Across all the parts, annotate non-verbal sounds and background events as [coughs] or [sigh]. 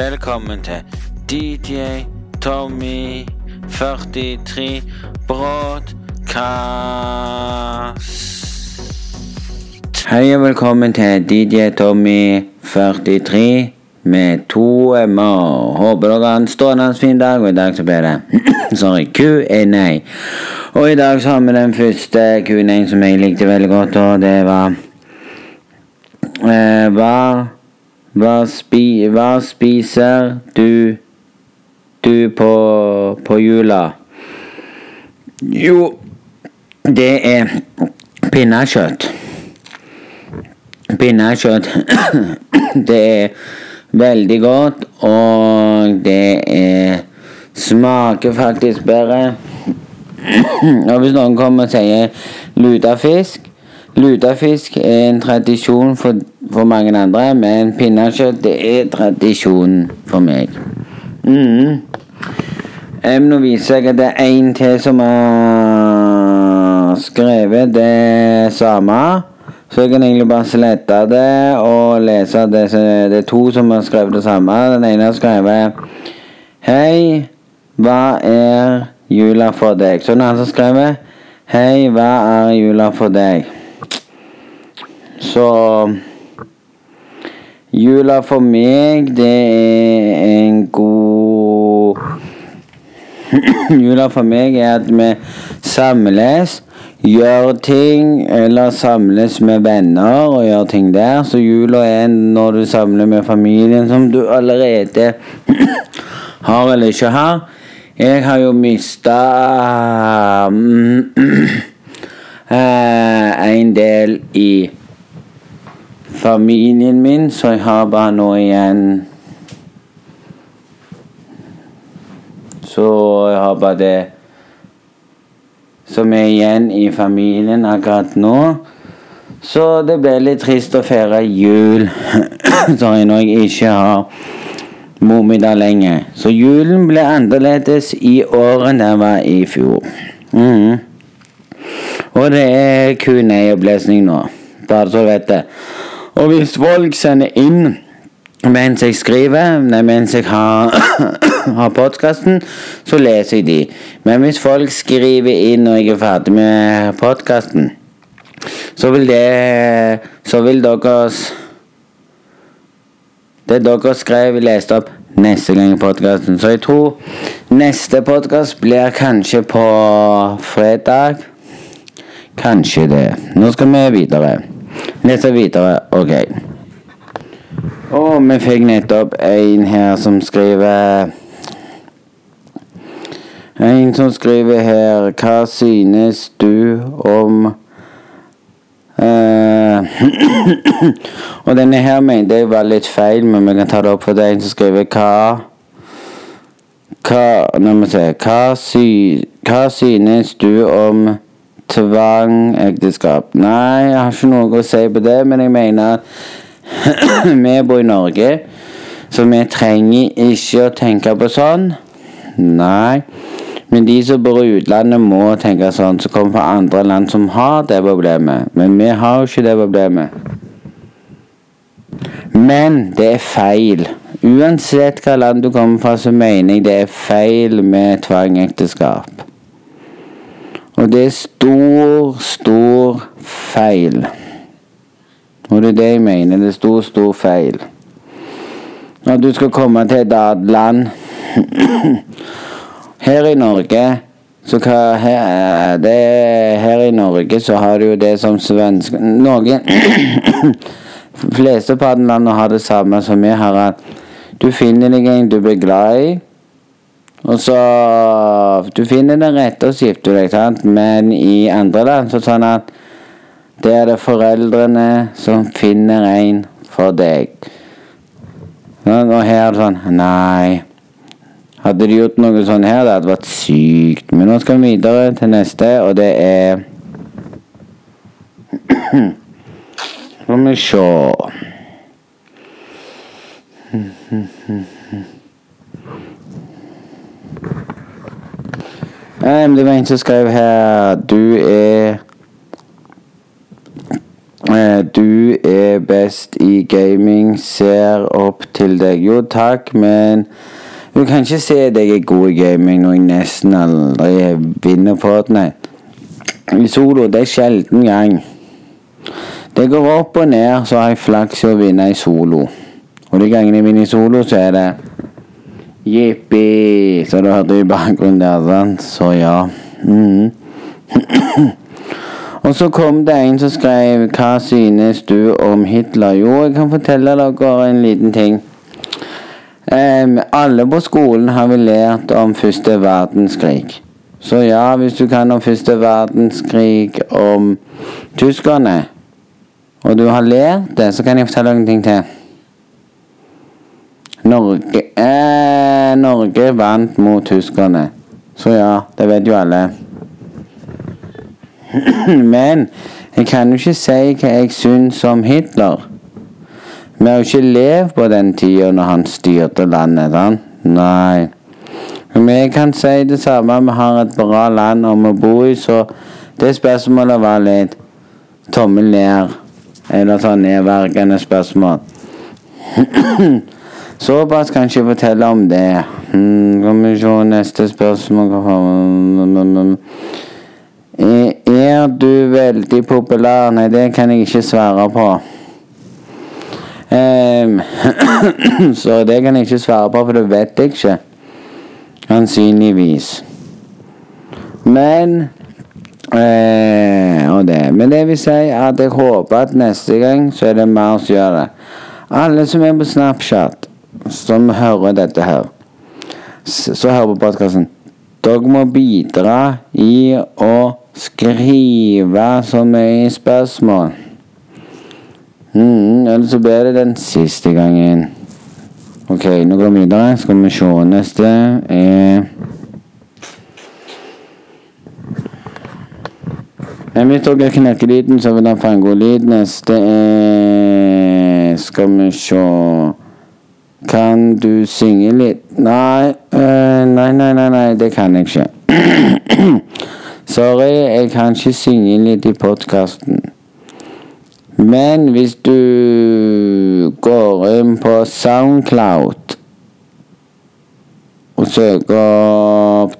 Velkommen til DJ Tommy 43 Broadcast. Hei og velkommen til DJ Tommy 43 med to m-er. Håper dere har en strålende fin dag, og i dag så blir det [clears throat] sorry, Q&A. Og i dag så har vi den første Q&A som jeg likte veldig godt, og det var eh, hva, hva, spi, hva spiser du du på, på jula? Jo, det er pinnekjøtt. Pinnekjøtt. [coughs] det er veldig godt, og det er smaker faktisk bedre. Og hvis noen kommer og sier lutefisk Lutefisk er en tradisjon for, for mange andre, men pinnekjøtt det er tradisjon for meg. Mm. Um, nå viser jeg at det er én til som har skrevet det samme. Så jeg kan egentlig bare slette det og lese det. Det er to som har skrevet det samme. Den ene har skrevet Hei, hva er jula for deg? Så den andre har skrevet Hei, hva er jula for deg? Så Jula for meg, det er en god [clears throat] Jula for meg er at vi samles, gjør ting, eller samles med venner og gjør ting der. Så jula er når du samler med familien som du allerede [clears throat] har eller ikke har. Jeg har jo mista [clears throat] en del i familien min, så jeg har bare nå igjen Så jeg har bare det som er igjen i familien akkurat nå. Så det ble litt trist å feire jul [coughs] sorry, når jeg ikke har mormiddag mi lenger. Så julen ble annerledes i år enn den var i fjor. Mm. Og det er kun ei opplesning nå, bare så du vet det. Og hvis folk sender inn mens jeg skriver, nei, mens jeg har, [coughs] har podkasten, så leser jeg de. Men hvis folk skriver inn når jeg er ferdig med podkasten, så vil det Så vil deres Det dere skrev, lest opp neste gang i podkasten. Så jeg tror neste podkast blir kanskje på fredag. Kanskje det. Nå skal vi videre. Lese videre. Ok. Og vi fikk nettopp en her som skriver En som skriver her Hva synes du om uh, [clears throat] Og denne her mente jeg var litt feil, men vi kan ta det opp for deg. Som skriver Hva Hva Nå må vi se Hva, sy, hva synes du om tvangekteskap? Nei, jeg har ikke noe å si på det, men jeg mener [clears throat] vi bor i Norge, så vi trenger ikke å tenke på sånn. Nei. Men de som bor i utlandet, må tenke sånn, som kommer fra andre land som har det problemet. Men vi har jo ikke det problemet. Men det er feil. Uansett hva land du kommer fra, så mener jeg det er feil med tvangekteskap. Og det er stor, stor feil. Og det er det jeg mener. Det er stor, stor feil. Når du skal komme til et annet land [clears throat] Her i Norge så hva, her, det, her i Norge så har du jo det som svenske Noen [clears throat] Flesteparten av landene har det samme som vi har. At du finner deg en du blir glad i. Og så Du finner den rette og så deg, sant? men i andre land så sånn at det er det foreldrene som finner en for deg. Og her er det sånn Nei. Hadde de gjort noe sånn her, det hadde vært sykt. Men nå skal vi videre til neste, og det er [clears throat] Skal vi sjå Det var en som skrev her Du er du er best i gaming, ser opp til deg. Jo, takk, men du kan ikke se at jeg er god i gaming når jeg nesten aldri vinner Fortnite. I solo, det er sjelden gang. Det går opp og ned, så har jeg flaks i å vinne i solo. Og de gangene jeg vinner i solo, så er det jippi, så du hørte i bakgrunnen der, sant? Så ja. Mm. [clears throat] og så kom det en som skrev 'Hva synes du om Hitler?' Jo, jeg kan fortelle dere en liten ting. Um, alle på skolen har vi lært om første verdenskrig. Så ja, hvis du kan om første verdenskrig, om tyskerne, og du har lært det, så kan jeg fortelle deg en ting til. Norge eh, Norge vant mot tyskerne. Så ja, det vet jo alle. [clears throat] Men jeg kan jo ikke si hva jeg syns om Hitler. Vi har jo ikke levd på den tida når han styrte landet, sant? Nei. Men vi kan si det samme. Vi har et bra land om å bo i, så det spørsmålet var litt tommel ned. Eller sånn nedverdigende spørsmål. [clears throat] [clears throat] Såpass kan ikke fortelle om det. Hmm, vi se neste spørsmål Er du veldig populær? Nei, det kan jeg ikke svare på. Um, [clears throat] så det kan jeg ikke svare på, for det vet jeg ikke. Sannsynligvis. Men eh, og det. Men det vil si at jeg håper at neste gang så er det mer som gjør det. Alle som er på Snapchat, som hører dette her, så hører på podkasten Dere må bidra i å skrive så mye spørsmål. Mm, eller så blir det den siste gangen. Ok, nå går vi videre. Skal vi se neste er Men hvis dere knekker lyden, så vil den få en god lyd. Neste er Skal vi se Kan du synge litt? Nei, uh, nei, nei, nei, nei, det kan jeg ikke. [clears throat] Sorry, jeg kan ikke synge litt i podkasten. Men hvis du går inn på Soundcloud og søker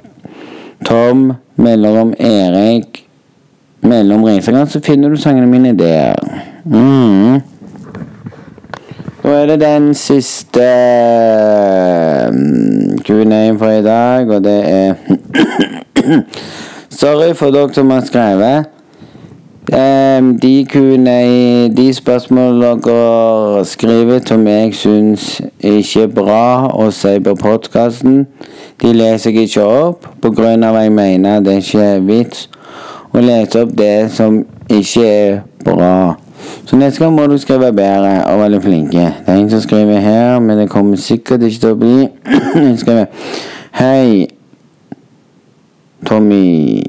Tom mellom Erik mellom Reisanger, så finner du sangene mine der. Mm. Da er det den siste mm, Q&A for i dag, og det er [coughs] Sorry for dere som har skrevet. Um, de Q&A, De spørsmål dere skriver som jeg syns ikke er bra å si på podkasten, de leser jeg ikke opp pga. at jeg mener det ikke er vits å lese opp det som ikke er bra. Så neste gang må du skrive bedre og veldig flinke. Det er en som skriver her, men det kommer sikkert ikke til å bli. [clears throat] Jeg skriver Hei, Tommy.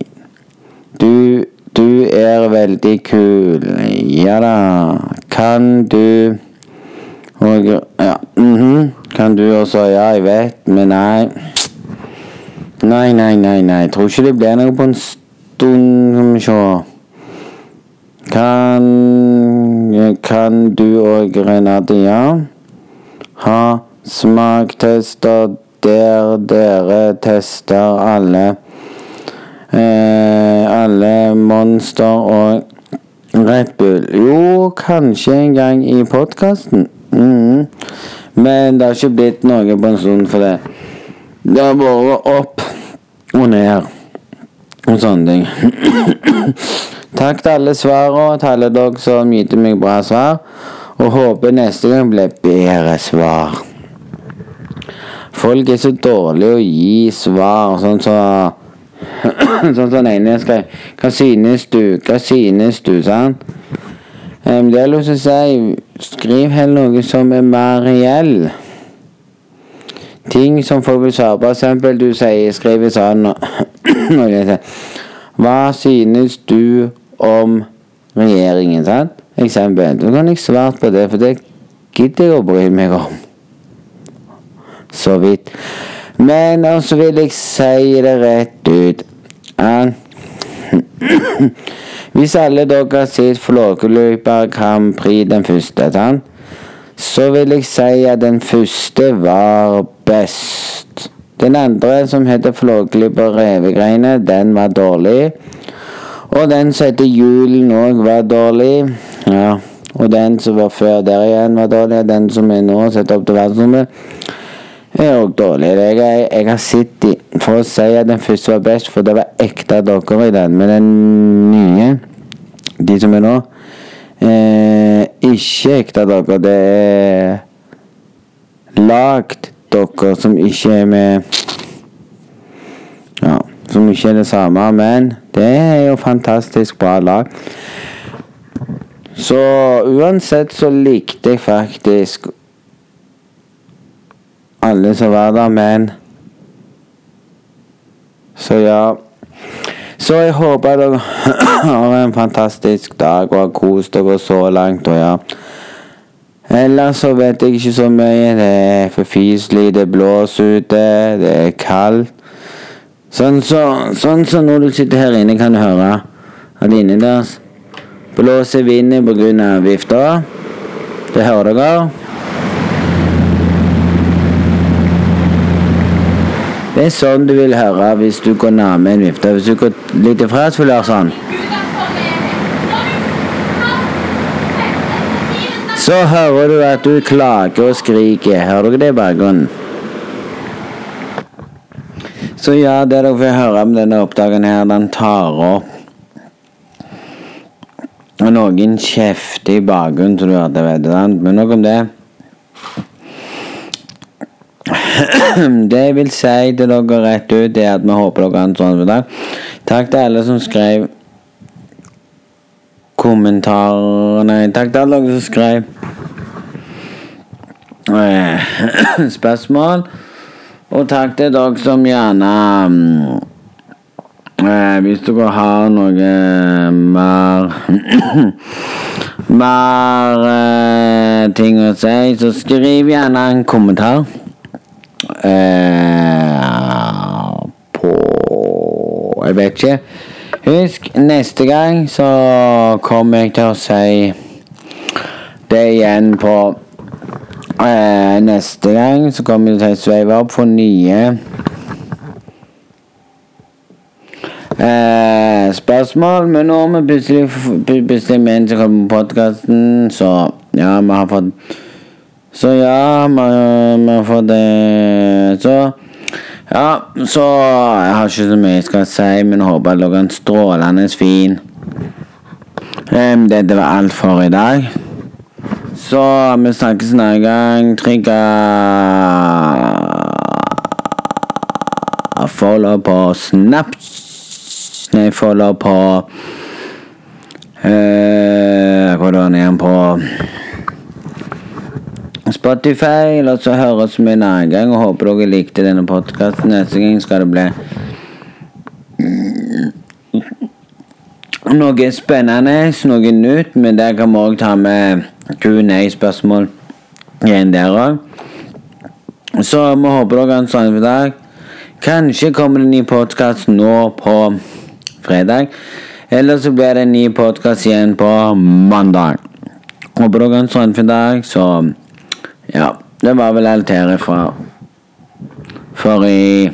Du du er veldig kul. Ja da. Kan du Og ja. Mm -hmm. Kan du også Ja, jeg vet, men nei. Nei, nei, nei. nei. Tror ikke det blir noe på en stund. Skal vi se. Kan Kan du og Renate, ja? Ha smaktester der dere tester alle Eh, alle Monster og Red Bull. Jo, kanskje en gang i podkasten. Mm. Men det har ikke blitt noe på en stund for det. Det har vært opp og ned og sånne ting. Takk til alle svarene, til alle dere som gitt meg bra svar. Og håper neste gang blir bedre svar. Folk er så dårlige å gi svar, sånn som så [coughs] sånn som den ene skrev. Hva synes du? Hva synes du? sant? Um, det er lov til å si Skriv heller noe som er mer reell. Ting som folk vil svare på. Eksempel du sier, skriver sånn [coughs] Hva synes du om regjeringen? sant? Eksempel. Da kan jeg svare på det, for det gidder jeg å bry meg om. Så vidt. Men så vil jeg si det rett ut. [clears throat] Hvis alle dere har sett Flåkeløypa Grand Prix den første, sant? så vil jeg si at den første var best. Den andre, som heter Flåkeløypa Revegreiene, den var dårlig. Og den som heter Julen òg, var dårlig. Ja. Og den som var før der igjen, var dårlig. Og den som er nå, setter opp til verdensrommet, er òg dårlig. Jeg, jeg, jeg, har sett de For å si at den første var best, for det var ekte dokker i den. Men den nye, de som er nå, eh, ikke ekte dokker. Det er lagd dokker som ikke er med som ikke er det samme, men det er jo fantastisk bra lag. Så uansett så likte jeg faktisk alle som var der, men Så ja. Så jeg håper dere har en fantastisk dag og har kost dere så langt, og ja. Ellers så vet jeg ikke så mye. Det er for fiselig, det blåser ute, det er kaldt. Sånn så, sånn så når du sitter her inne, kan du høre at innendørs blåser vinden pga. vifta. Det hører dere. Det er sånn du vil høre hvis du går nærme en vifte. Hvis du går litt ifra, så vil du høre sånn. Så hører du at du klager og skriker. Hører dere det i bakgrunnen? Så ja, det dere får høre om denne oppdagen her, den tar opp noen kjefter i bakgrunnen, så du hørte, vet du. Men nok om det. [clears throat] Det jeg vil si til dere rett ut, er at vi håper dere har en sånn dag. Takk til alle som skrev kommentarer Nei, takk til alle dere som skrev eh, [clears throat] spørsmål. Og takk til dere som gjerne eh, Hvis dere har noe mer [clears throat] Mer eh, ting å si, så skriv gjerne en kommentar. Eh, på Jeg vet ikke. Husk, neste gang så kommer jeg til å si det igjen på eh, Neste gang så kommer vi til å sveive opp for nye eh, spørsmål. Men nå har vi plutselig bestemt en som kommer på podkasten, så ja, vi har fått Så ja, vi, vi har fått det Så ja, så Jeg har ikke så mye jeg skal si, men håper dere har en strålende fin um, Dette var alt for i dag. Så vi snakkes en annen gang. Trigger Follow på Snap... Nei, follow på eh, Hva var det igjen på Spotify. La oss høres med en annen gang, og håper dere likte denne podkasten. Neste gang skal det bli noe spennende, noe nytt, men der kan vi òg ta med Q&A-spørsmål igjen der òg. Så vi håper dere har en sånn dag. Kanskje kommer det en ny podkast nå på fredag. Eller så blir det en ny podkast igjen på mandag. Håper dere har en sånn dag, så ja, det var vel alt herifra for i